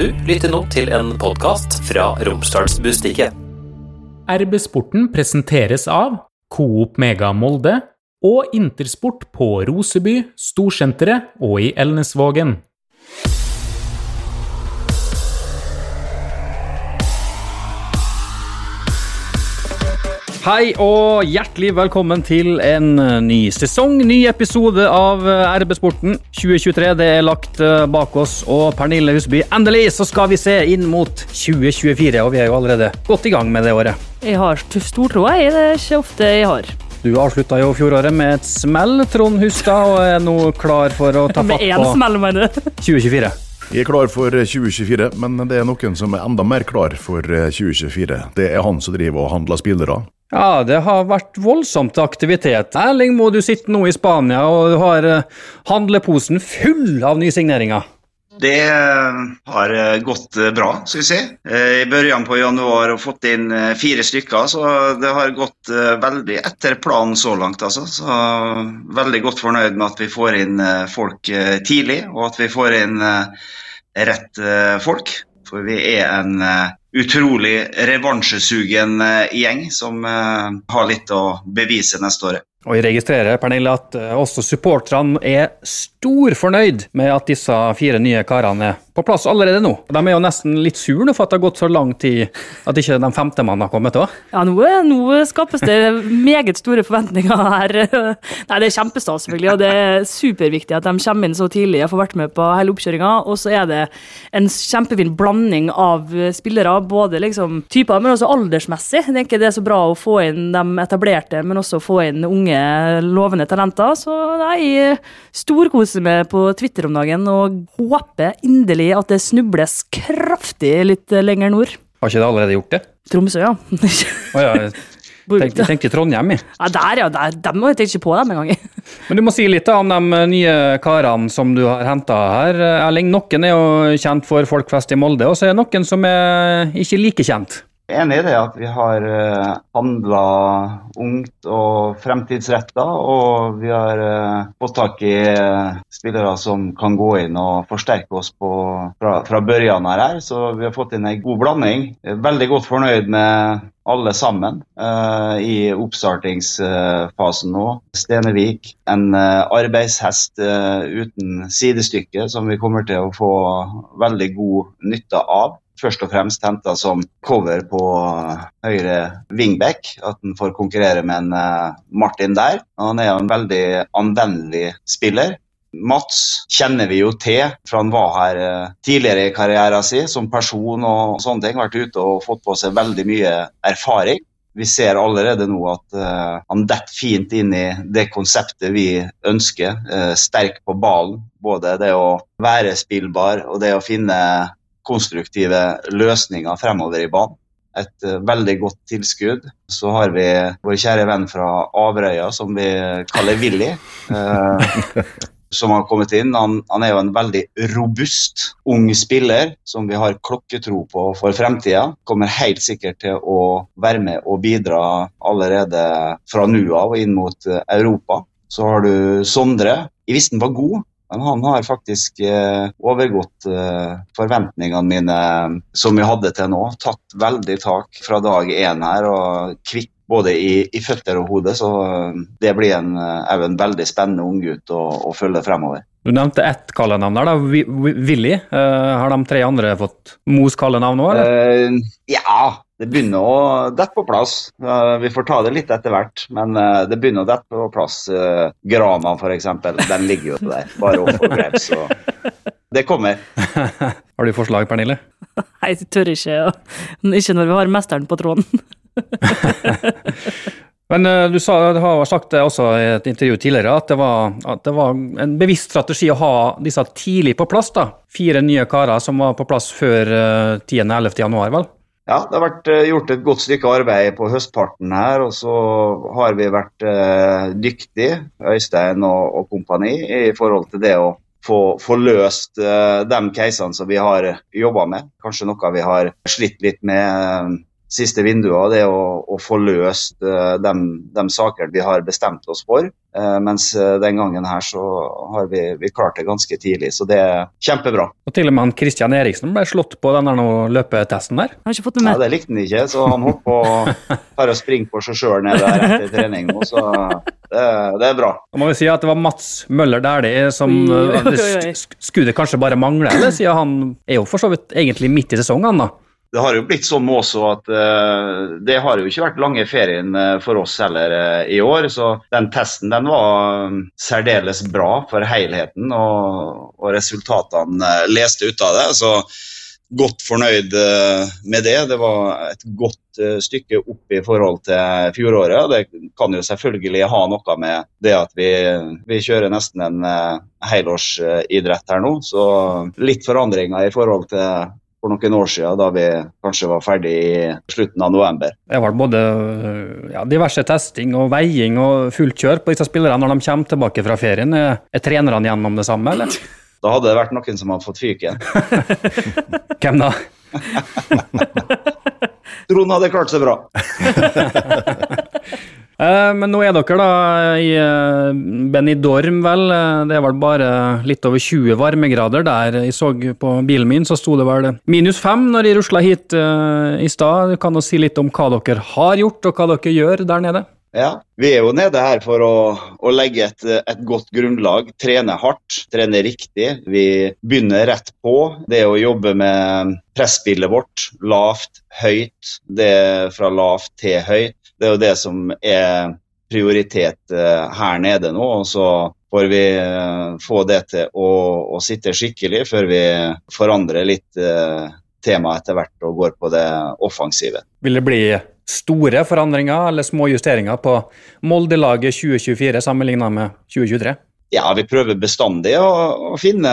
Du lytter nå til en podkast fra Romsdalsbustikket. RB-sporten presenteres av Coop Mega Molde og Intersport på Roseby, Storsenteret og i Elnesvågen. Hei og hjertelig velkommen til en eh, ny sesong, ny episode av eh, RB-sporten 2023. Det er lagt eh, bak oss, og Pernille Husby, endelig så skal vi se inn mot 2024. Og vi er jo allerede godt i gang med det året. Jeg har stortroa, jeg. Det er ikke ofte jeg har. Du avslutta jo fjoråret med et smell, Trond Hustad, og er nå klar for å ta fatt Med én på smell, mener du? 2024. Jeg er klar for 2024, men det er noen som er enda mer klar for 2024. Det er han som driver og handler spillere. Ja, det har vært voldsomt aktivitet. Erling Moe, du sitter nå i Spania og du har eh, handleposen full av nysigneringer. Det har gått bra, skal vi si. I begynnelsen på januar og fått inn fire stykker, så det har gått veldig etter planen så langt. Altså. Så veldig godt fornøyd med at vi får inn folk tidlig, og at vi får inn rett folk. For vi er en utrolig revansjesugen gjeng som har litt å bevise neste året. Og jeg registrerer Pernille, at også supporterne er stor fornøyd med at disse fire nye karene er på plass allerede nå. De er jo nesten litt sure nå for at det har gått så lang tid at ikke den femte mannen har kommet òg. Ja, nå, nå, skapes det meget store forventninger her. Nei, Det er kjempestas, selvfølgelig, og det er superviktig at de kommer inn så tidlig og får vært med på hele oppkjøringa. Og så er det en kjempefin blanding av spillere, både liksom typer, men også aldersmessig. Jeg tenker det er så bra å få inn de etablerte, men også få inn unge, lovende talenter. Så jeg storkoser meg på Twitter om dagen og håper inderlig at det snubles kraftig litt lenger nord. Har ikke det allerede gjort det? Tromsø, ja. oh, ja, tenkte, tenkte Trondheim, jeg. Ja, der, ja. Der, dem må jeg tenke på dem en gang. Men du må si litt da om de nye karene som du har henta her. Erling, noen er jo kjent for folk flest i Molde, og så er det noen som er ikke like kjent. Enig i det at vi har uh, handla ungt og fremtidsretta, og vi har uh, fått tak i uh, spillere som kan gå inn og forsterke oss på, fra, fra børjan her. Så vi har fått inn en god blanding. Veldig godt fornøyd med alle sammen uh, i oppstartingsfasen nå. Stenevik, en uh, arbeidshest uh, uten sidestykke som vi kommer til å få veldig god nytte av først og fremst henta som cover på høyre wingback. At han får konkurrere med en uh, Martin der. Han er jo en veldig anvendelig spiller. Mats kjenner vi jo til fra han var her uh, tidligere i karrieren sin som person og sånne ting. Vært ute og fått på seg veldig mye erfaring. Vi ser allerede nå at uh, han detter fint inn i det konseptet vi ønsker. sterk på ballen. Både det å være spillbar og det å finne konstruktive løsninger fremover i banen. Et uh, veldig godt tilskudd. Så har vi vår kjære venn fra Averøya, som vi kaller Willy. eh, som har kommet inn. Han, han, er jo en veldig robust ung spiller som vi har klokketro på for fremtida. Kommer helt sikkert til å være med og bidra allerede fra nå av og inn mot Europa. Så har du Sondre. Jeg visste han var god, men han har faktisk eh, overgått eh, forventningene mine som vi hadde til nå. Tatt veldig tak fra dag én her og kvitt både i, i, føtter og hode. Så det blir en, en veldig spennende unggutt å, å følge fremover. Du nevnte ett kallenavn der, da. Willy. Uh, har de tre andre fått Mos kallenavn òg, eller? Uh, ja, det begynner å dette på plass. Vi får ta det litt etter hvert, men det begynner å dette på plass. Grana, f.eks. Den ligger jo der, bare å få grep. Så det kommer. har du forslag, Pernille? Nei, jeg tør ikke. Ikke når vi har mesteren på tråden. Men uh, du, sa, du har sagt det også i et intervju tidligere, at det, var, at det var en bevisst strategi å ha disse tidlig på plass. da. Fire nye karer som var på plass før uh, 10.11. januar, vel? Ja, det har vært uh, gjort et godt stykke arbeid på høstparten her. Og så har vi vært eh, dyktige, Øystein og, og, kompani, i forhold til det å få, få løst eh, de casene som vi har jobba med. Kanskje noe vi har slitt litt med siste vinduene, det å, å få løst uh, de, de sakene vi har bestemt oss for. Uh, mens uh, den gangen her så har vi, vi, klart det ganske tidlig, så det er kjempebra. Og til og med han Christian Eriksen ble slått på den der løpetesten der? Har ikke fått med. Ja, Det likte han ikke, så han hopper på å springe på seg sjøl ned der etter trening nå, så det, det, er bra. Da må vi si at det var Mats Møller Dæhlie som Skulle det kanskje bare mangle, eller siden han er jo for så vidt egentlig midt i sesongen, da? Det har jo blitt sånn også at uh, det har jo ikke vært lange ferien uh, for oss heller uh, i år. Så den testen den var um, særdeles bra for helheten, og, og resultatene leste ut av det. Så godt fornøyd med det. Det var et godt stykke opp i forhold til fjoråret. Det kan jo selvfølgelig ha noe med det at vi, vi kjører nesten en helårsidrett her nå. Så litt forandringer i forhold til for noen år siden, da vi kanskje var ferdig i slutten av november. Det var både ja, diverse testing og veiing og fullt kjør på disse spillerne når de kommer tilbake fra ferien. Er, er trenerne gjennom det samme, eller? Da hadde det vært noen som hadde fått fyken. Hvem da? Trond hadde klart seg bra. Eh, men nå er dere da i eh, Benidorm, vel. Eh, det er vel bare litt over 20 varmegrader der. Jeg så på bilen min, så sto det vel minus fem når jeg rusla hit i stad. Du kan jo si litt om hva dere har gjort, og hva dere gjør der nede? Ja, Vi er jo nede her for å, å legge et, et, godt grunnlag. Trene hardt, trene riktig. Vi begynner rett på. Det å jobbe med presspillet vårt. Lavt, høyt. Det fra lavt til høyt. Det er jo det som er prioritet eh, her nede nå. og så får vi eh, få det til å, å sitte skikkelig før vi forandrer litt eh, tema etter hvert og går på det offensive. Vil det bli store forandringer eller små justeringer på Molde-laget 2024 sammenlignet med 2023? Ja, vi prøver bestandig å, å, finne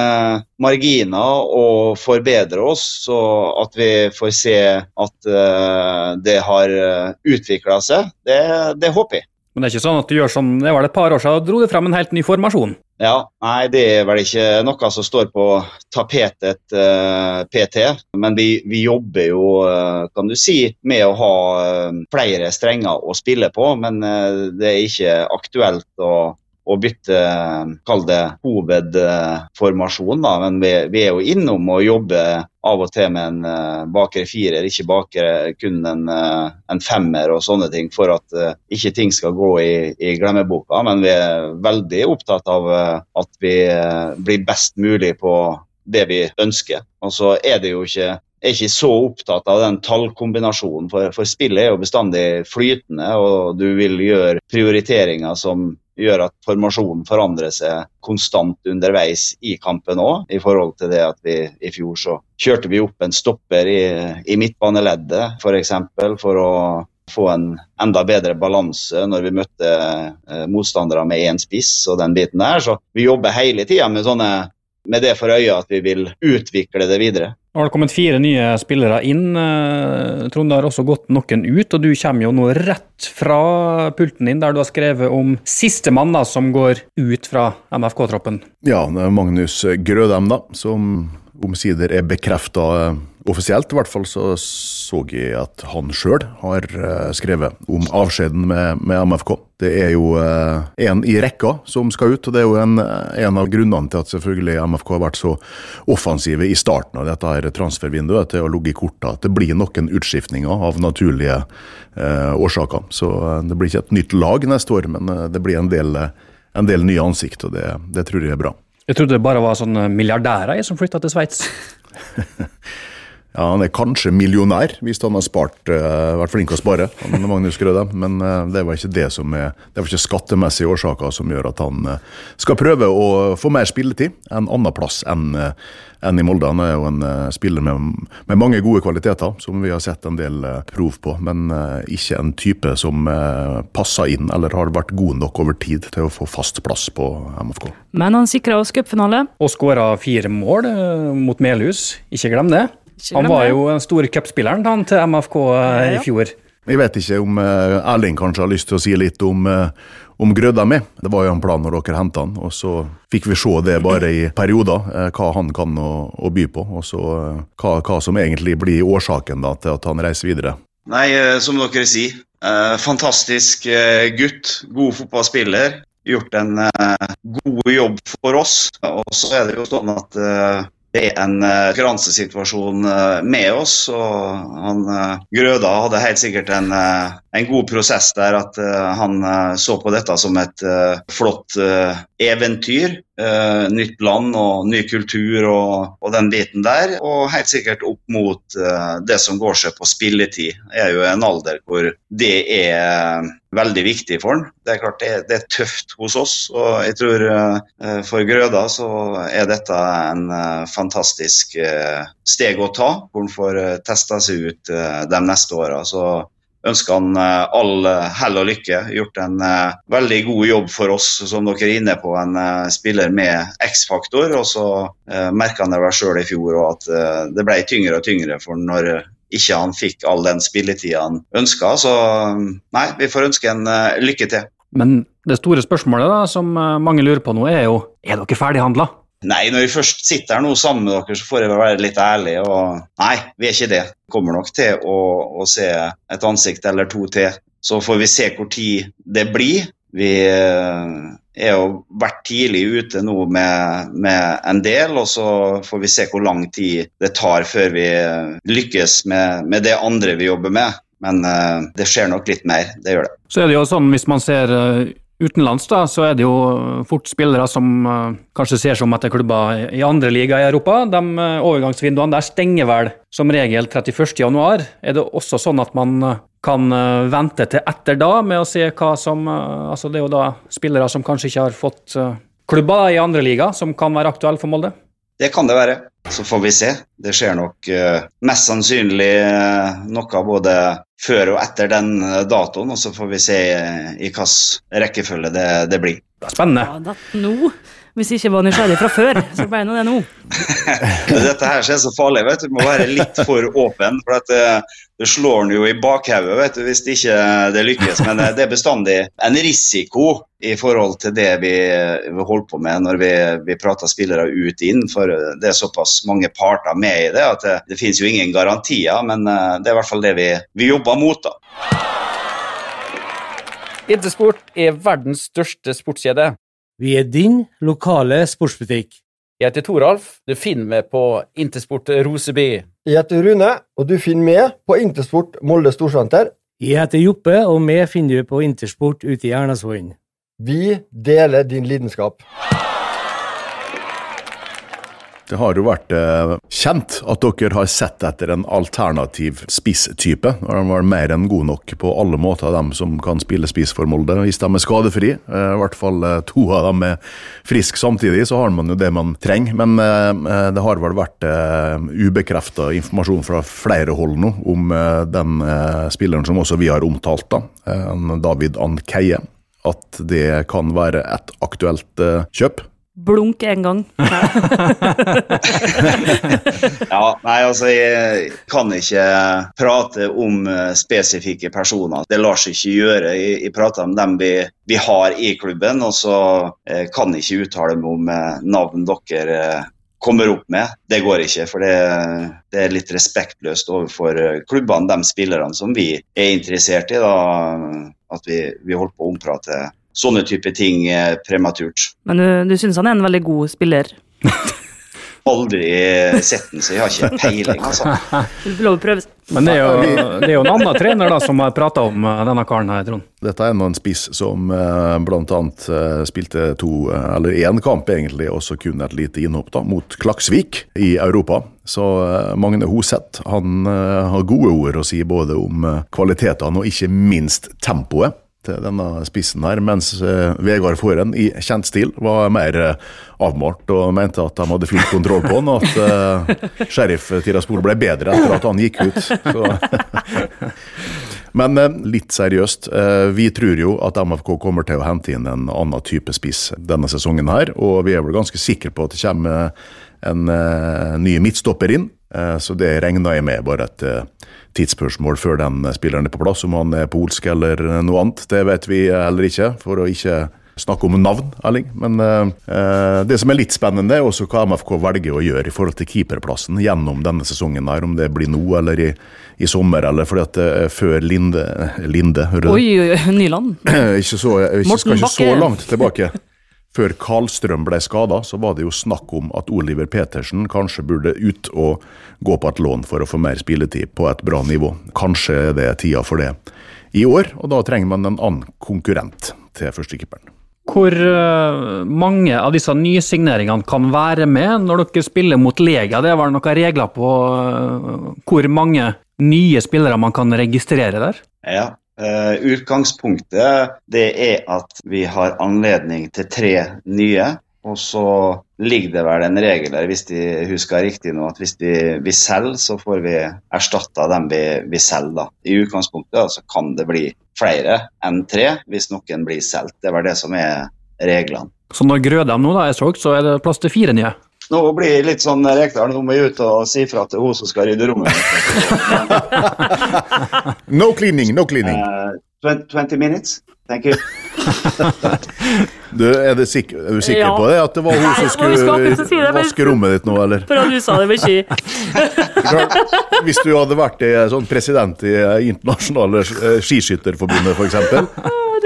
marginer og forbedre oss, så at vi får se at uh, det har eh, utvikla seg. Det, det, håper jeg. Men det er ikke sånn at du gjør som det var det et par år siden, dro du frem en helt ny formasjon? Ja, nei, det er vel ikke noe som står på tapetet uh, PT. Men vi, vi jobber jo, uh, kan du si, med å ha flere strenger å spille på. Men det er ikke aktuelt å å bytte kall det hovedformasjon. Da. Men vi, vi, er jo innom å jobbe av og til med en uh, bakre firer, ikke bakre kun en, uh, en, femmer og sånne ting, for at uh, ikke ting skal gå i, i, glemmeboka. Men vi er veldig opptatt av at vi blir best mulig på det vi ønsker. Og så er det jo ikke er ikke så opptatt av den tallkombinasjonen, for, for spillet er jo bestandig flytende, og du vil gjøre prioriteringer som gjør at formasjonen forandrer seg konstant underveis i kampen òg. I forhold til det at vi i fjor så kjørte vi opp en stopper i, i midtbaneleddet f.eks. For, eksempel, for å få en enda bedre balanse når vi møtte eh, motstandere med én spiss og den biten der. Så vi jobber hele tida med, med det for øye at vi vil utvikle det videre. Nå har det kommet fire nye spillere inn. Eh, Trond, det har også gått noen ut, og du kommer jo nå rett fra pulten din der du har skrevet om sistemann som går ut fra MFK-troppen. Ja, det er Magnus Grødem, da, som omsider er bekrefta eh, offisielt. I hvert fall så så jeg at han sjøl har uh, skrevet om avskjeden med, med, MFK. Det er jo uh, en i rekka som skal ut, og det er jo en, en, av grunnene til at selvfølgelig MFK har vært så offensive i starten av dette her transfervinduet til å ligge i korta. At det blir noen utskiftninger av naturlige eh, årsaker. Så det blir ikke et nytt lag neste år, men det blir en del, en del nye ansikt, og det, det tror jeg er bra. Jeg trodde det bare var sånne milliardærer som flytta til Sveits. Ja, Han er kanskje millionær, hvis han har spart, uh, vært flink å spare. Magnus Grøde. Men uh, det var ikke det som er, det var ikke skattemessige årsaker som gjør at han uh, skal prøve å få mer spilletid en annen plass enn enn i Molde. Han er jo en spiller med, med, mange gode kvaliteter, som vi har sett en del prov på. Men ikke en type som passer inn, eller har vært god nok over tid til å få fast plass på MFK. Men han sikra oss cupfinale. Og skåra fire mål mot Melhus, ikke glem det. Han var jo den store cupspilleren til MFK eh, i fjor. Jeg vet ikke om uh, Erling kanskje har lyst til å si litt om, uh, om Grødda mi. Det var jo en plan når dere henta han, og så fikk vi se det bare i perioder. Uh, hva han kan å, å, by på, og så hva, hva, som egentlig blir årsaken da, til at han reiser videre. Nei, eh, som dere sier. eh, fantastisk eh, gutt. God fotballspiller. Gjort en eh, god jobb for oss. Og så er det jo sånn at eh, det er en eh, konkurransesituasjon eh, med oss. og han, eh, Grøda hadde helt sikkert en, en god prosess der. At eh, han eh, så på dette som et eh, flott eventyr. Nytt land og ny kultur og, og den biten der. Og helt sikkert opp mot det som går seg på spilletid. Det er jo en alder hvor det er veldig viktig for han. Det er klart det er, det er tøft hos oss, og jeg tror for Grøda så er dette en fantastisk steg å ta, hvor han får testa seg ut de neste åra. Så ønsker han eh, all eh, hell og lykke. Gjort en eh, veldig god jobb for oss, som dere er inne på. En spiller med X-faktor. Og så merka han det vel sjøl i fjor at det ble tyngre og tyngre for når ikke han fikk all den spilletida han ønska. Så nei, vi får ønske en lykke til. Men det store spørsmålet da, som mange lurer på nå, er jo er dere ferdighandla? Nei, når vi først sitter her nå sammen med dere, så får jeg være litt ærlig. Og nei, vi er ikke det. Kommer nok til å, å se et ansikt eller to til. Så får vi se hvor tid det blir. Vi eh, er jo vært tidlig ute nå med, med en del, og så får vi se hvor lang tid det tar før vi eh, lykkes med, med det andre vi jobber med. Men eh, det skjer nok litt mer, det gjør det. Så er det jo sånn, hvis man ser utenlands, da, så er det jo fort spillere som uh, kanskje ser som etter klubber i andre liga i Europa. De uh, overgangsvinduene der stenger vel som regel 31.1. Er det også sånn at man uh, kan vente til etter da med å se hva som Altså det er jo da spillere som kanskje ikke har fått klubber i andre liga, som kan være aktuelle for Molde? Det kan det være. Så får vi se. Det skjer nok eh, mest sannsynlig eh, noe både før og etter den eh, datoen, og så får vi se i hvilken rekkefølge det, det blir. Spennende. Ja, det nå. Hvis jeg ikke var nysgjerrig fra før, så ble nå det nå. Dette her ser så farlig. vet Du Du må være litt for åpen. for at det, det slår den jo i bakhodet vet du, hvis det ikke det lykkes. Men det er bestandig en risiko i forhold til det vi, vi holder på med når vi, vi prater spillere ut inn. For det er såpass mange parter med i det at det, det finnes jo ingen garantier. Men eh, det er i hvert fall det vi, vi jobber mot. da. Intersport er verdens største sportskjede. Vi er din lokale sportsbutikk. Jeg heter Toralf. Du finner meg på Intersport Roseby. Jeg heter Rune, og du finner meg på Intersport Molde Storsenter. Jeg heter Joppe, og vi finner du på Intersport ute i Ernasvollen. Vi deler din lidenskap. Det har jo vært eh, kjent at dere har sett etter en alternativ spisstype. De var mer enn gode nok på alle måter, dem som kan spille spiss for Molde. Hvis de er skadefri, eh, i hvert fall eh, to av dem er friske samtidig, så har man jo det man trenger. Men eh, eh, det har vel vært eh, ubekrefta informasjon fra flere hold nå om den spilleren som også vi har omtalt, da, David Ankeie. At det kan være et aktuelt kjøp. Blunk en gang. Ja, nei, altså Jeg kan ikke prate om eh, spesifikke personer. Det lar seg ikke gjøre. Jeg, jeg prater om dem vi, vi har i klubben, og så eh, kan jeg ikke uttale meg om eh, navn dere eh, kommer opp med. Det går ikke, for det, det er litt respektløst overfor eh, klubbene, de spillerne som vi er interessert i. da, At vi, vi holder på å omprate sånne type ting eh, prematurt. Men du, du syns han er en veldig god spiller? Aldri sett den, så jeg har ikke peiling, altså. Du får lov å prøve. Men det er jo, det er jo en annen trener da som har prata om eh, denne karen her, Trond. Dette er nå en spiss som bl.a. eh, spilte to, eh, eller én kamp egentlig, og så kun et lite innhopp da, mot Klaksvik i Europa. Så eh, Magne Hoseth han eh, har gode ord å si både om eh, kvalitetene og ikke minst tempoet til denne spissen her, mens eh, Vegard Foren i kjent stil var mer eh, avmålt og mente at de hadde full kontroll på han, og at uh, sheriff Tiraspol ble bedre etter at han gikk ut. Men eh, litt seriøst, eh, vi tror jo at MFK kommer til å hente inn en annen type spiss denne sesongen her, og vi er vel ganske sikre på at det kommer en eh, ny midtstopper inn. Eh, Så det regner jeg med bare et eh, tidsspørsmål før den spilleren er på plass. Om han er polsk eller noe annet, det vet vi heller ikke, for å ikke snakke om navn, Erling. Men eh, det som er litt spennende, er også hva MFK velger å gjøre i forhold til keeperplassen gjennom denne sesongen. her, Om det blir nå eller i, i sommer, eller fordi at før Linde Linde, hører du? Oi, Nyland. ikke så, ikke, skal ikke så langt tilbake. Før Karlstrøm ble skada, så var det jo snakk om at Oliver Petersen kanskje burde ut og gå på et lån for å få mer spilletid på et bra nivå. Kanskje det er tida for det i år, og da trenger man en annen konkurrent til førstekeeperen. Hvor eh, mange av disse nysigneringene kan være med når dere spiller mot Lega? Det er vel noen regler på eh, hvor mange nye spillere man kan registrere der? Ja. Eh, utgangspunktet det er at vi har anledning til tre nye. Og så ligger det vel en regel der, hvis de husker riktig nå, at hvis vi, vi selger, så får vi erstatta dem vi, vi selger. da. I utgangspunktet altså, kan det bli flere enn tre hvis noen blir solgt. Det er vel det som er reglene. Så når Grødem nå da er solgt, så er det plass til fire nye? Nå blir jeg litt sånn Rekdal, nå må jeg ut og si fra til hun som skal rydde rommet. No cleaning, no cleaning. Uh, 20, 20 minutes, thank you. Du, er, det sikker, er du sikker Ja. på det? At det var hun som skulle skulle det, vaske rommet ditt nå, eller? For at du sa det med ski. Hvis du hadde vært sånn president i eh, internasjonale eh, skiskytterforbundet, f.eks.,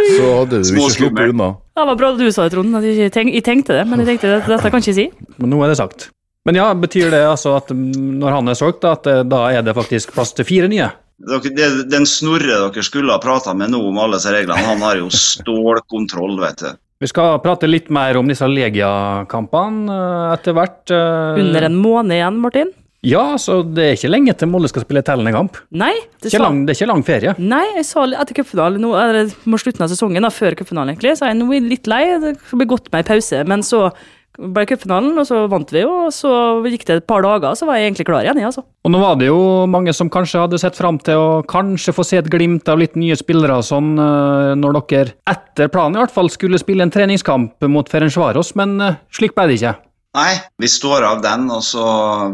så hadde du ikke sluppet unna. Det var bra at du sa det, Trond. Jeg, tenk, jeg tenkte det, men jeg tenkte at dette kan jeg ikke si. Men nå er det sagt. Men ja, betyr det altså at når han er solgt, at da er det faktisk plass til fire nye? Den Snorre dere skulle ha prata med nå om alle disse reglene, han har jo stålkontroll, vet du. Vi skal prate litt mer om disse Legia-kampene eh, etter hvert. eh. Under en måned igjen, Martin. Ja, så det er ikke lenge til Molde skal spille tellende kamp. Nei, det Ikke sa lang, det er ikke lang ferie. Nei, jeg sa etter cupfinalen, er mot slutten av sesongen, da, før cupfinalen egentlig, så er jeg nå litt lei. Det blir godt med en pause. Men så ble cupfinalen, og så vant vi jo, og så gikk det et par dager, så var jeg egentlig klar igjen, jeg, altså. Og nå var det jo mange som kanskje hadde sett fram til å kanskje få se et glimt av litt nye spillere sånn, eh, når dere, etter planen i hvert fall, skulle spille en treningskamp mot Ferencvaros, men eh, slik ble det ikke. Nei, vi står av den, og så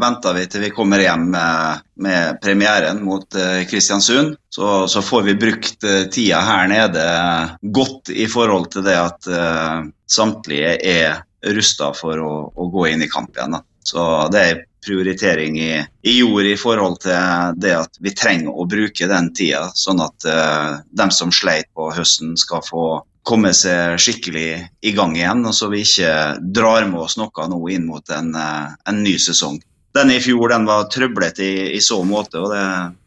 venter vi til vi kommer hjem med, med premieren mot eh, Kristiansund. Så, så får vi brukt eh, tida her nede godt i forhold til det at uh, samtlige er rusta for å, å gå inn i kamp igjen. Da. Så det er prioritering i, i jord i forhold til det at vi trenger å bruke den tida, sånn at uh, dem som sleit på høsten skal få komme seg skikkelig i gang igjen, og så vi ikke drar med oss noe nå inn mot en, eh, en ny sesong. Den i fjor den var trøblete i, i så måte, og det,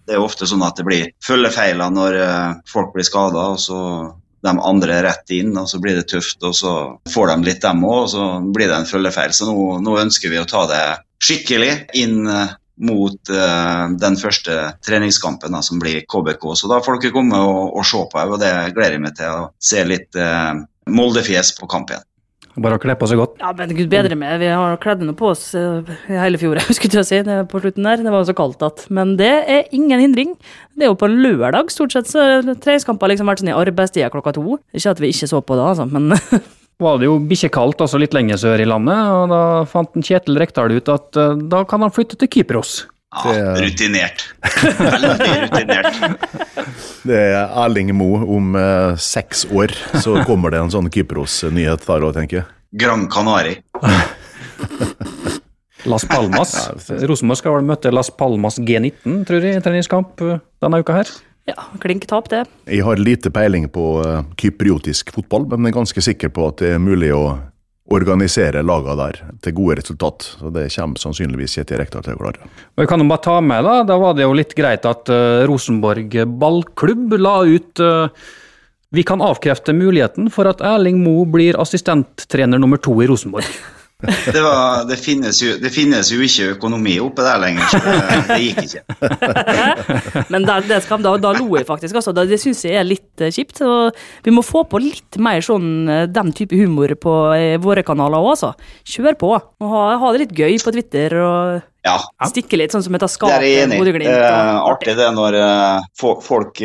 det er ofte sånn at det blir følgefeiler når eh, folk blir skada, og så de andre rett inn, og så blir det tøft, og så får de litt dem òg, og så blir det en følgefeil. Så nå, nå ønsker vi å ta det skikkelig inn eh, mot uh, den første treningskampen da, som blir KBK. Så da får dere komme og, og se på, og det gleder jeg meg til å se litt uh, Molde-fjes på kamp igjen. Bare å kle på seg godt. Ja, men gud bedre med, vi har kledd noe på oss eh, hele fjor, skulle jeg si, på slutten der. Det var så kaldt at Men det er ingen hindring. Det er jo på lørdag, stort sett, så treningskamper har liksom vært sånn i arbeidstida klokka to. Ikke at vi ikke så på da, altså, men var det jo bikkjekaldt også litt lenger sør i landet, og da fant en Kjetil Rekdal ut at eh, da kan han flytte til Kypros. Ja, rutinert. Veldig rutinert. Det er Erling Moe om eh, seks år, så kommer det en sånn Kypros-nyhet der òg, tenker jeg. Gran Canari. Las Palmas. Rosenborg skal vel møte Las Palmas G19, tror jeg, i treningskamp eh, denne uka her. ja, klink tap, det. Jeg har lite peiling på eh, kypriotisk fotball, men jeg er ganske sikker på at det er mulig å organisere lagene der til gode resultat. Så Det kommer sannsynligvis Kjetil Rekdal til å klare. Vi kan jo bare ta med, da, da var det jo litt greit at uh, Rosenborg ballklubb la ut uh, Vi kan avkrefte muligheten for at Erling Moe blir assistenttrener nummer to i Rosenborg. Det, var, det, finnes jo, det finnes jo ikke økonomi oppe der lenger, så det, gikk ikke. Men der, det skal, da, da lo jeg faktisk. Altså, Det, det syns jeg er litt eh, kjipt. Og vi må få på litt mer sånn eh, den type humor på eh, våre kanaler òg, altså. Kjør på. Og ha, ha det litt gøy på Twitter og Ja, stikke litt, sånn som et det er jeg enig er og- artig det når folk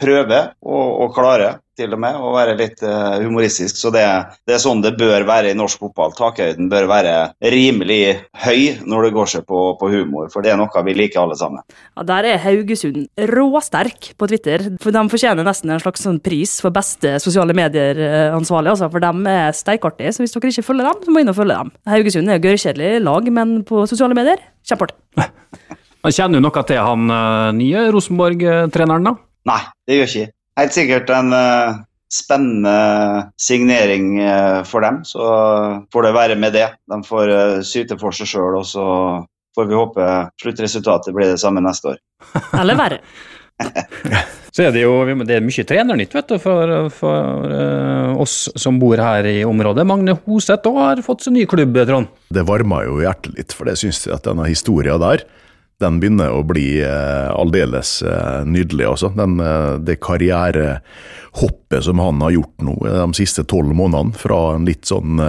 prøver og, og klarer til og med, og være litt uh, humoristisk. Så det, det er sånn det bør være i norsk fotball. Takhøyden bør være rimelig høy når det går seg på, på humor, for det er noe vi liker alle sammen. Ja, Der er Haugesund råsterk på Twitter. For De fortjener nesten en slags sånn pris for beste sosiale medier-ansvarlig. Altså, for de er steikartige, så hvis dere ikke følger dem, så må inn og følge dem. Haugesund er jo gørrkjedelig lag, men på sosiale medier kjempeartig. Kjenner du noe til han eh, nye Rosenborg-treneren, da? Nei, det gjør ikke. Helt sikkert en uh, spennende signering uh, for dem, så får det være med det. De får uh, syte for seg sjøl, og så får vi håpe sluttresultatet blir det samme neste år. Eller verre. Så er det jo det er mye trenernytt vet du, for, for uh, oss som bor her i området. Magne Hoseth òg har fått seg ny klubb, Trond. Det varma jo hjertet litt, for det syns jeg at denne historia der, den begynner å bli eh, aldeles eh, nydelig, altså. Den, eh, det karrierehoppet som han har gjort nå eh, de siste tolv månedene, fra en litt sånn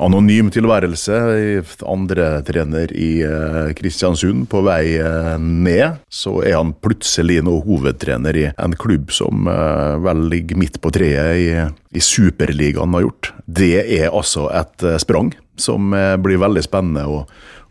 anonym tilværelse, andre trener i Kristiansund, på vei ned, så er han plutselig nå hovedtrener i en klubb som vel ligger midt på treet i, i Superligaen har gjort. Det er altså et sprang som eh, blir veldig spennende å,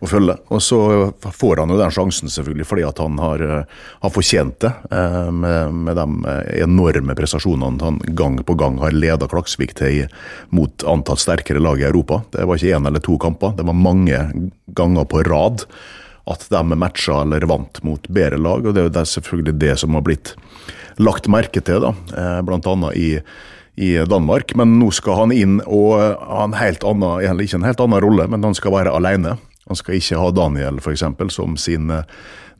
å følge. Og så får han jo den sjansen selvfølgelig fordi at han har, eh, har fortjent det, eh, med, med de enorme prestasjonene han gang på gang har leda Klaksvik til mot antatt sterkere lag i Europa. Det var ikke én eller to kamper, det var mange ganger på rad at de matcha eller vant mot bedre lag, og det er jo selvfølgelig det som har blitt lagt merke til, da, blant annet i i Danmark, men nå skal han inn og ha en helt annen, ikke en helt annen rolle, men han skal være alene. Han skal ikke ha Daniel for eksempel, som sin eh,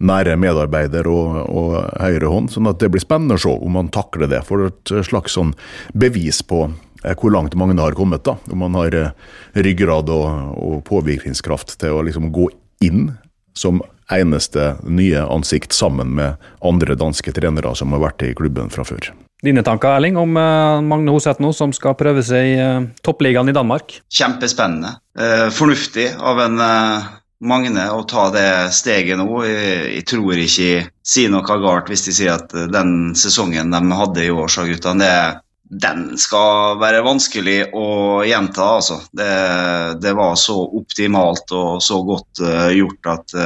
nære medarbeider og, og høyre hånd. sånn at det blir spennende å se om han takler det. For et slags sånn bevis på eh, hvor langt Magne har kommet. da, Om han har eh, ryggrad og, og påvirkningskraft til å liksom gå inn som eneste nye ansikt sammen med andre danske trenere som har vært i klubben fra før. Dine tanker, Erling, om eh, Magne Hoseth nå, som skal prøve seg i eh, toppligaen i Danmark? Kjempespennende. Eh, fornuftig av en Magne å ta det steget nå. Jeg, tror ikke jeg sier noe galt hvis de sier at den sesongen de hadde i år, sa guttene, den skal være vanskelig å gjenta. altså. Det, det var så optimalt og så godt gjort at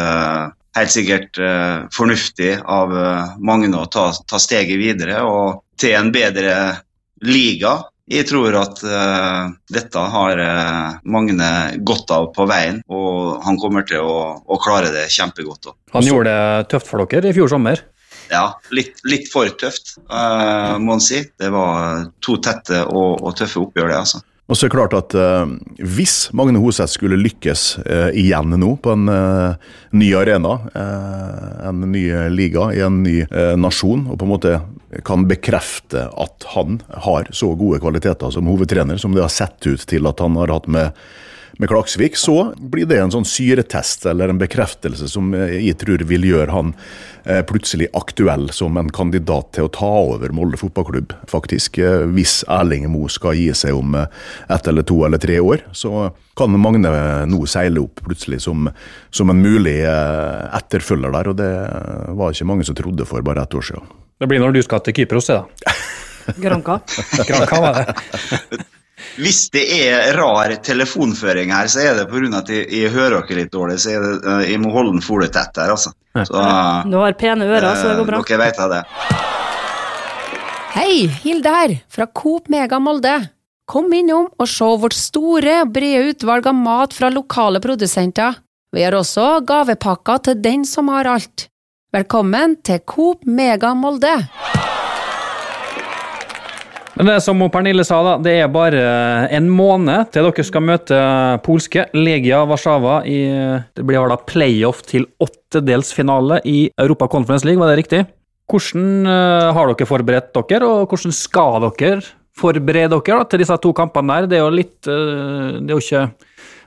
Helt sikkert eh, fornuftig av eh, Magne å ta, ta steget videre og til en bedre liga. Jeg tror at eh, dette har eh, Magne godt av på veien, og han kommer til å, å klare det kjempegodt. også. Han gjorde det tøft for dere i fjor sommer. Ja, litt, litt for tøft, eh, må en si. Det var to tette og, og tøffe oppgjør, det. altså. Og så er det klart at eh, Hvis Magne Hoseth skulle lykkes eh, igjen nå på en eh, ny arena, eh, en ny liga i en ny eh, nasjon, og på en måte kan bekrefte at han har så gode kvaliteter som hovedtrener som det har sett ut til at han har hatt med med Klaksvik, så blir det en sånn syretest eller en bekreftelse som eh, jeg tror vil gjøre han eh, plutselig aktuell som en kandidat til å ta over Molde fotballklubb, faktisk. Eh, Hvis Erling Moe skal gi seg om ett eller to eller tre år, så kan Magne nå seile opp plutselig som, som en mulig etterfølger der, og det var ikke mange som trodde for bare ett år siden. Det blir når du skal til Kypros, det da. Granka. Granca var det. Hvis det er rar telefonføring her, så er det pga. at jeg, jeg hører dere litt dårlig. så jeg, eh, Jeg må holde den fole tett her, altså. Så, Du har pene ører, så det går bra. Dere vet det. Hei, Hilde her, fra Coop Mega Molde. Kom innom og se vårt store, brede utvalg av mat fra lokale produsenter. Vi har også gavepakker til den som har alt. Velkommen til Coop Mega Molde. Men det er som Pernille sa, da, det er bare en måned til dere skal møte polske Legia Warszawa i Det blir da playoff til åttedelsfinale i Europa Conference League, var det riktig? Hvordan eh, har dere forberedt dere, og hvordan skal dere forberede dere da, til disse to kampene der? Det er jo litt eh, Det er jo ikke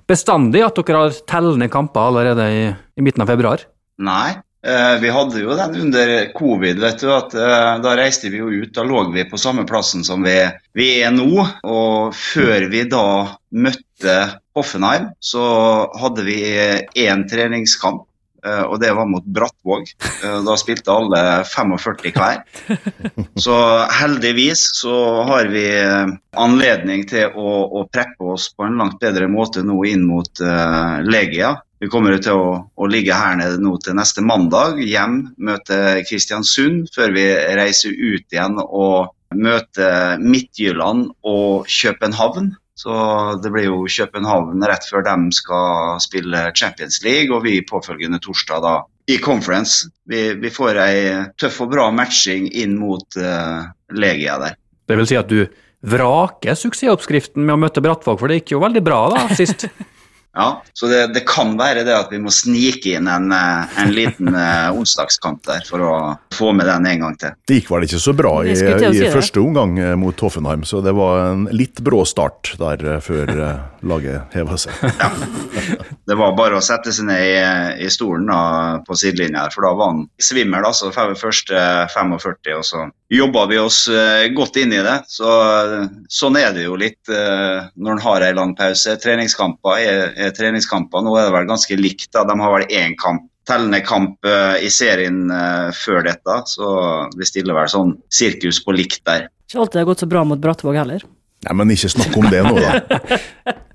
bestandig at dere har tellende kamper allerede i, i midten av februar. Nei. Eh, vi hadde jo den under covid, vet du. at eh, Da reiste vi jo ut. Da lå vi på samme plassen som vi, vi er nå. Og før vi da møtte Hoffenheim, så hadde vi én treningskamp eh, og det var mot Brattvåg. Da spilte alle 45 hver. Så heldigvis så har vi anledning til å, å preppe oss på en langt bedre måte nå inn mot eh, Legia. Vi kommer til å, å ligge her nede nå til neste mandag, hjem, møte Kristiansund, før vi reiser ut igjen og møter Midtjylland og København. Så det blir jo København rett før de skal spille Champions League, og vi påfølgende torsdag da i conference. Vi, vi får ei tøff og bra matching inn mot uh, Legia der. Det vil si at du vraker suksessoppskriften med å møte Brattvåg, for det gikk jo veldig bra da, sist. Ja, så det, det kan være det at vi må snike inn en, eh, en liten eh, onsdagskamp der for å få med den en gang til. Det gikk vel ikke så bra i, i første omgang eh, mot Hoffenheim, så det var en litt brå start der før laget heva seg. Ja. Det var bare å sette seg ned i, i stolen da, på sidelinja, for da var han svimmel. altså første 45, og så jobba vi oss eh, godt inn i det. Så, sånn er det jo litt eh, når en har ei lang pause. Treningskamper er, er treningskamper. Nå er det vel ganske likt. da, De har vel én kamp tellende kamp eh, i serien eh, før dette, så vi stiller vel sånn sirkus på likt der. Ikke alltid har gått så bra mot Brattvåg heller. Nei, men ikke snakk om det nå, da.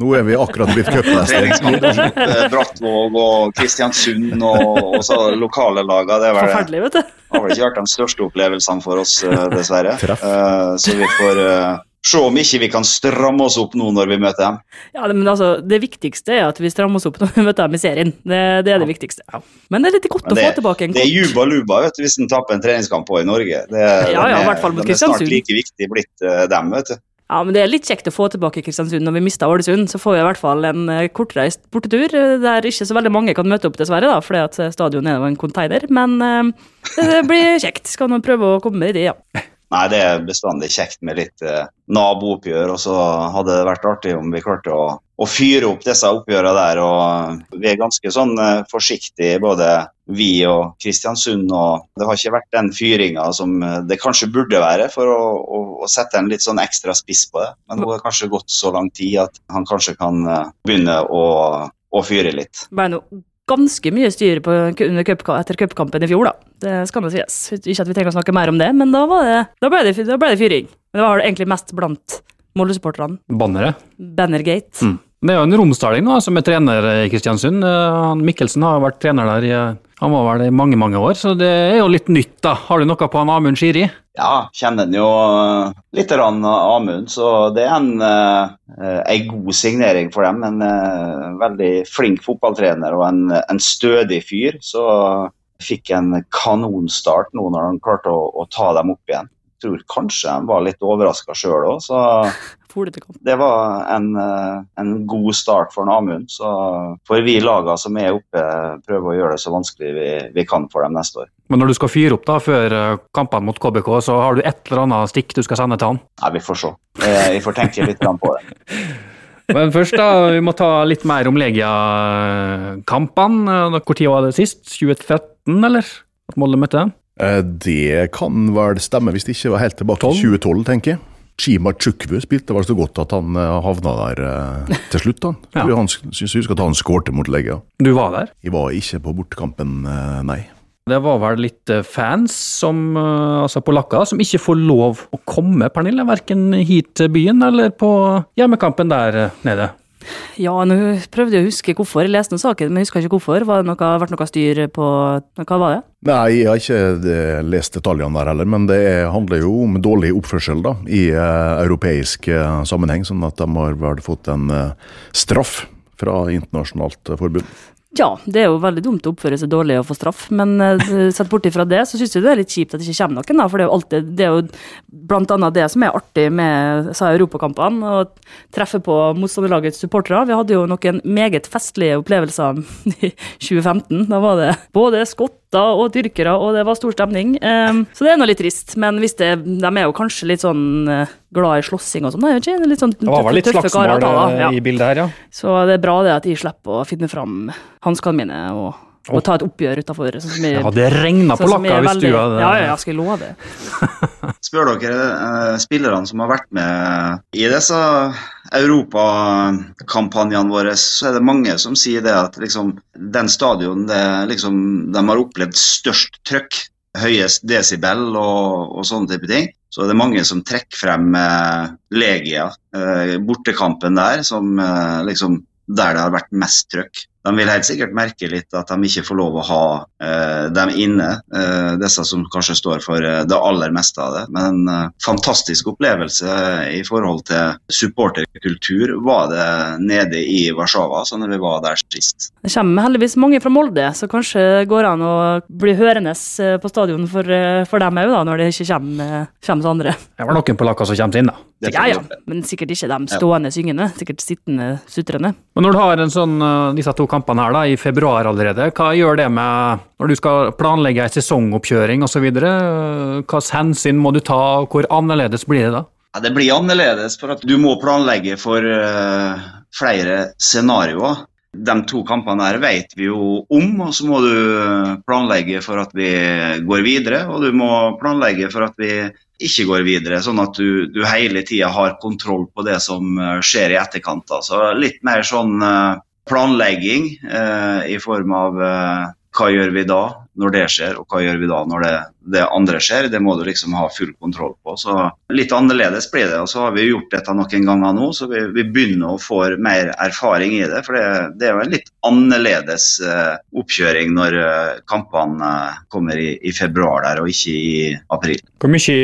Nå er vi akkurat blitt cupmester. Eh, Brattvåg og Kristiansund og, og så lokale lagene. Det Forferdelig, vet du. har vel ikke vært de største opplevelsene for oss, eh, dessverre. Uh, Så vi får uh, se om ikke vi kan stramme oss opp nå når vi møter dem. Ja, men altså, Det viktigste er at vi strammer oss opp når vi møter dem i serien. Det, det er det viktigste. Ja. Men det er litt godt det, å få tilbake en det er juba luba vet du, hvis en taper en treningskamp på i Norge. Det, Ja, ja, de i er- hvert fall mot Kristiansund. De er snart like viktig blitt uh, dem, vet du. Ja, men Det er litt kjekt å få tilbake Kristiansund. Når vi mista Ålesund, så får vi i hvert fall en eh, kortreist bortetur, eh, der ikke så veldig mange kan møte opp, dessverre, da, fordi at stadion er jo en container. Men eh, det blir kjekt. Skal nå prøve å komme med det, ja. Nei, det er bestandig kjekt med litt eh, nabooppgjør, og så hadde det vært artig om vi klarte å, å fyre opp disse oppgjørene der. og Vi er ganske sånn eh, forsiktige, både vi og Kristiansund. og Det har ikke vært den fyringa som eh, det kanskje burde være, for å, å, å sette en litt sånn ekstra spiss på det. Men nå har det kanskje gått så lang tid at han kanskje kan eh, begynne å, å fyre litt. Ble ganske mye styr på, under cup, etter cupkampen i fjor, da. Det skal nå sies. Ikke at vi trenger å snakke mer om det, men da, var det, da, ble, det, da ble det fyring. Men det var det egentlig mest blant Molde-supporterne. Bannere. Bannergate. Mm. Det er jo en romsdaling nå, som er trener i Kristiansund. Eh, han Mikkelsen har vært trener der i han var vel det i mange mange år, så det er jo litt nytt. da. Har du noe på han Amund Shiri? Ja, kjenner han jo eh, litt av Amund, så det er en, eh, en god signering for dem. En eh, veldig flink fotballtrener og en, en stødig fyr. Så fikk en kanonstart nå når han klarte å, å ta dem opp igjen. Tror kanskje han var litt overraska sjøl òg, så det var en, eh, en god start for en Amund. Så får vi laga som er oppe, prøve å gjøre det så vanskelig vi, vi kan for dem neste år. Men når du skal fyre opp da før eh, kampene mot KBK, så har du et eller annet stikk du skal sende til han? Nei, vi får se. Eh, Vi får tenke litt på det. Men først, da, vi må ta litt mer om Legia-kampene. Når var det sist? 2013, eller? At Molde møtte dem? Eh, Det kan vel stemme, hvis det ikke var helt tilbake til 2012, tenker jeg. Chima Chukwu spilte vel så godt at han eh, havna der eh, til slutt. Han. Ja. Han syns jeg husker at han skårte mot Legia. Du var der? Jeg var ikke på bortekampen, nei. Det var vel litt fans, som, altså polakker, som ikke får lov å komme, Pernille. Verken hit til byen eller på hjemmekampen der nede. Ja, nå prøvde jeg å huske hvorfor. Jeg leste noen saker, men jeg husker ikke hvorfor. Var det noe, vært noe styr på Hva var det? Nei, jeg har ikke eh, lest detaljene der heller, men det er- handler jo om dårlig oppførsel da, i uh, europeisk uh, sammenheng, sånn at de har vel fått en uh, straff fra internasjonalt forbund. Ja, det er jo veldig dumt å oppføre seg dårlig og få straff, men eh, sett bort ifra det, så syns jeg det er litt kjipt at det ikke kommer noen, da. For det er jo alltid Det er jo blant annet det som er artig med sa europakampene, å treffe på motstanderlagets supportere. Vi hadde jo noen meget festlige opplevelser i 2015. Da var det både skotter og tyrkere, og det var stor stemning. Um, så det er nå litt trist. Men hvis det, de er jo kanskje litt sånn eh, glad i slåssing og sånn, er ikke? Litt sånn Det var vel litt slagsmål eh, i bildet her, ja. Så det er bra det at de slipper å finne fram hanskene mine og Og ta et oppgjør utafor. Ja, det regna polakker hvis du hadde Ja, ja, jeg skal love det. Spør dere uh, spillerne som har vært med i disse europakampanjene våre, så er det mange som sier det at liksom, den stadion det, liksom, de har opplevd størst trøkk, høyest desibel og, og sånne type ting. Så det er mange som trekker frem eh, Legia, eh, bortekampen der, som eh, liksom der det har vært mest trøkk. De vil helt sikkert merke litt at de ikke får lov å ha eh, dem inne, eh, disse som kanskje står for eh, det aller meste av det. Men en eh, fantastisk opplevelse i forhold til supporterkultur var det nede i Warszawa, så når vi var der sist. Det kommer heldigvis mange fra Molde, så kanskje det går an å bli hørende eh, på stadion for, eh, for dem òg, når det ikke kommer, kommer så andre. Det var noen polakker som kommer inn, da. Ja, ja, men sikkert ikke dem stående syngende. Sikkert sittende sutrende. Men når du har en sånn, disse to kampene her da, i februar allerede, hva gjør det med når du skal planlegge ei sesongoppkjøring osv.? Hvilke hensyn må du ta, og hvor annerledes blir det da? Ja, det blir annerledes, for at du må planlegge for uh, flere scenarioer. De to kampene her vet vi jo om, og så må du planlegge for at vi går videre. Og du må planlegge for at vi ikke går videre, sånn at du, du hele tida har kontroll på det som eh, skjer i etterkant. Så litt mer sånn eh, planlegging eh, i form av eh, hva gjør vi da når det skjer, og hva gjør vi da når det, det, andre skjer. Det må du liksom ha full kontroll på. Så Litt annerledes blir det. og Så har vi gjort dette noen ganger nå, så vi, vi begynner å få mer erfaring i det. For det, det er jo en litt annerledes eh, oppkjøring når eh, kampene eh, kommer i, i, februar der, og ikke i april. Hvor mye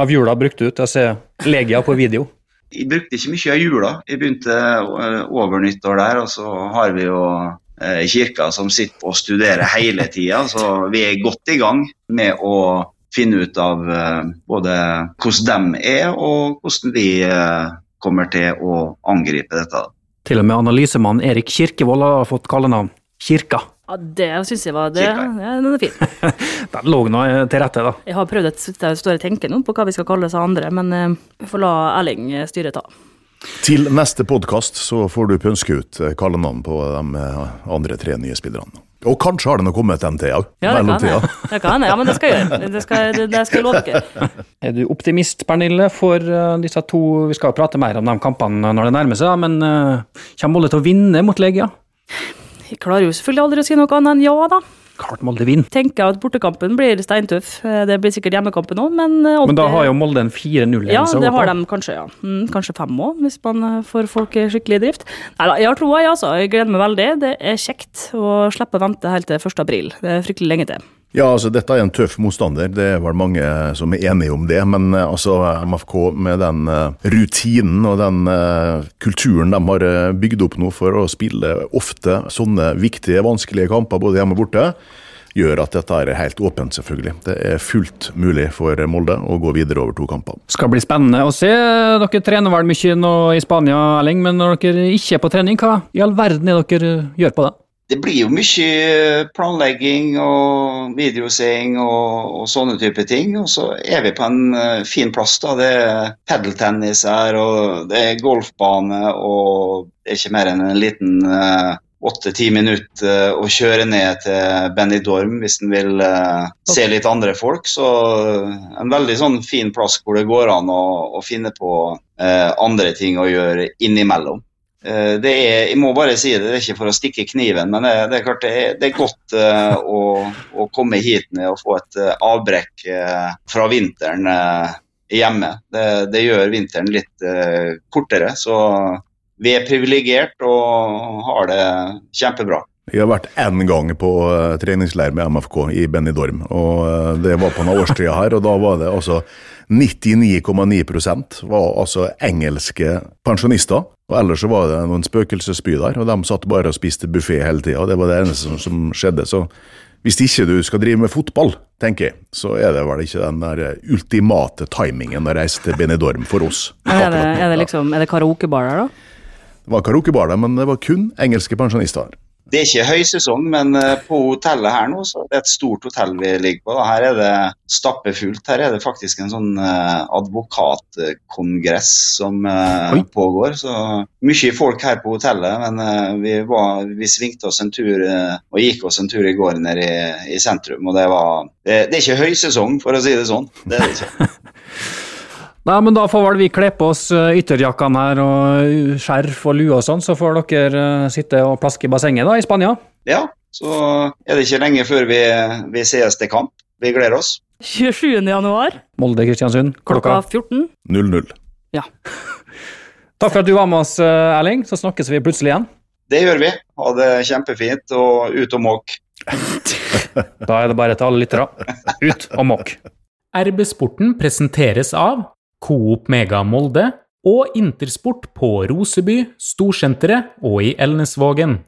av jula brukte du til å se Legia på video? Jeg brukte ikke mye av jula. Jeg begynte eh, over nyttår der, og så har vi jo Eh, kirka som sitter og studerer hele tida. Så vi er godt i gang med å finne ut av eh, både hvordan de er, og hvordan vi kommer til å angripe dette. Til og med analysemann Erik Kirkevold har fått kallenavn Kirka. Ja, Det syns jeg var det. Ja, den er fin. den lå nå til rette, da. Jeg har prøvd stå og tenke nå på hva vi skal kalle seg andre, men vi får la Erling styre ta. Til neste podkast så får du pønske ut eh, kallenavn på de eh, andre tre nye spillerne. Og kanskje har det nå kommet en til òg. Ja, det kan jeg. Det kan jeg. Ja, men det skal jeg gjøre. Det skal, det, det skal jeg love dere. Er du optimist, Pernille, for disse to Vi skal prate mer om de kampene når det nærmer seg, men kommer Molde til å vinne mot Legia? Jeg klarer jo selvfølgelig aldri å si noe annet enn ja, da. Klart Molde vinner. Tenker jeg at bortekampen blir steintøff. Eh, det blir sikkert hjemmekampen òg, men 80... Eh, men da har jo Molde en 4-0-ledelse? Ja, det har de kanskje, ja. Mm, kanskje fem òg, hvis man eh, får folk skikkelig i drift. Nei da, jeg har troa, jeg altså. Jeg gleder meg veldig. Det er kjekt å slippe å vente helt til 1. april. Det er fryktelig lenge til. Ja, altså dette er en tøff motstander, det er vel mange som er enige om det. Men altså MFK med den rutinen og den kulturen de har bygd opp nå for å spille ofte sånne viktige, vanskelige kamper både hjemme og borte, gjør at dette er helt åpent, selvfølgelig. Det er fullt mulig for Molde å gå videre over to kamper. Skal bli spennende å se. Dere trener vel mye nå i Spania, Erling, men når dere ikke er på trening, hva i all verden er dere gjør på det? Det blir jo mye planlegging og videoseing og, og, sånne type ting. Og så er vi på en uh, fin plass. da. Det er padeltennis her, og det er golfbane, og det er ikke mer enn en liten uh, åtte-ti minutter å kjøre ned til Benidorm hvis en vil uh, se litt andre folk. Så en veldig sånn fin plass hvor det går an å, å finne på uh, andre ting å gjøre innimellom. Uh, det er, jeg må bare si det, det er ikke for å stikke kniven, men det, det er klart det er, det er godt å, å, komme hit ned og få et avbrekk fra vinteren hjemme. Det, gjør vinteren litt kortere. så vi er privilegert og har det kjempebra. Jeg har vært én gang på uh, treningsleir med MFK i Benidorm. og uh, Det var på denne årstida her, og da var det altså 99,9% var altså engelske pensjonister. Og Ellers så var det noen spøkelsesby der, og de satt bare og spiste buffé hele tida. Det var det eneste som, som, skjedde. Så hvis ikke du skal drive med fotball, tenker jeg, så er det vel ikke den der ultimate timingen å reise til Benidorm for oss. Er det, er det liksom, er det karaokebar der, da? Det var karaokebar der, men det var kun engelske pensjonister. Det er ikke høysesong, men eh, på hotellet her nå, så det er et stort hotell vi ligger på. Her er det stappefullt. Her er det faktisk en sånn eh, advokatkongress som eh, pågår. Så mye folk her på hotellet, men vi, var, vi svingte oss en tur og gikk oss en tur i går nede i, i sentrum. Og det var det, det er ikke høysesong, for å si det sånn. Det er det ikke. Nei, men da får vel vi kle på oss eh, ytterjakkene her og skjerf og lue og sånn, så får dere eh, sitte og plaske i bassenget da, i Spania. Ja, så er det ikke lenge før vi, vi sees til kamp. Vi gleder oss. 27. januar Molde-Kristiansund, klokka klokka 14. 0-0. Takk for at du var med oss, eh, Erling. Så snakkes vi plutselig igjen. Det gjør vi. Ha det kjempefint og ut og måk. Da er det bare til alle lyttere. Ut og måk. RB-sporten presenteres av Coop Mega Molde og Intersport på Roseby, Storsenteret og i Elnesvågen.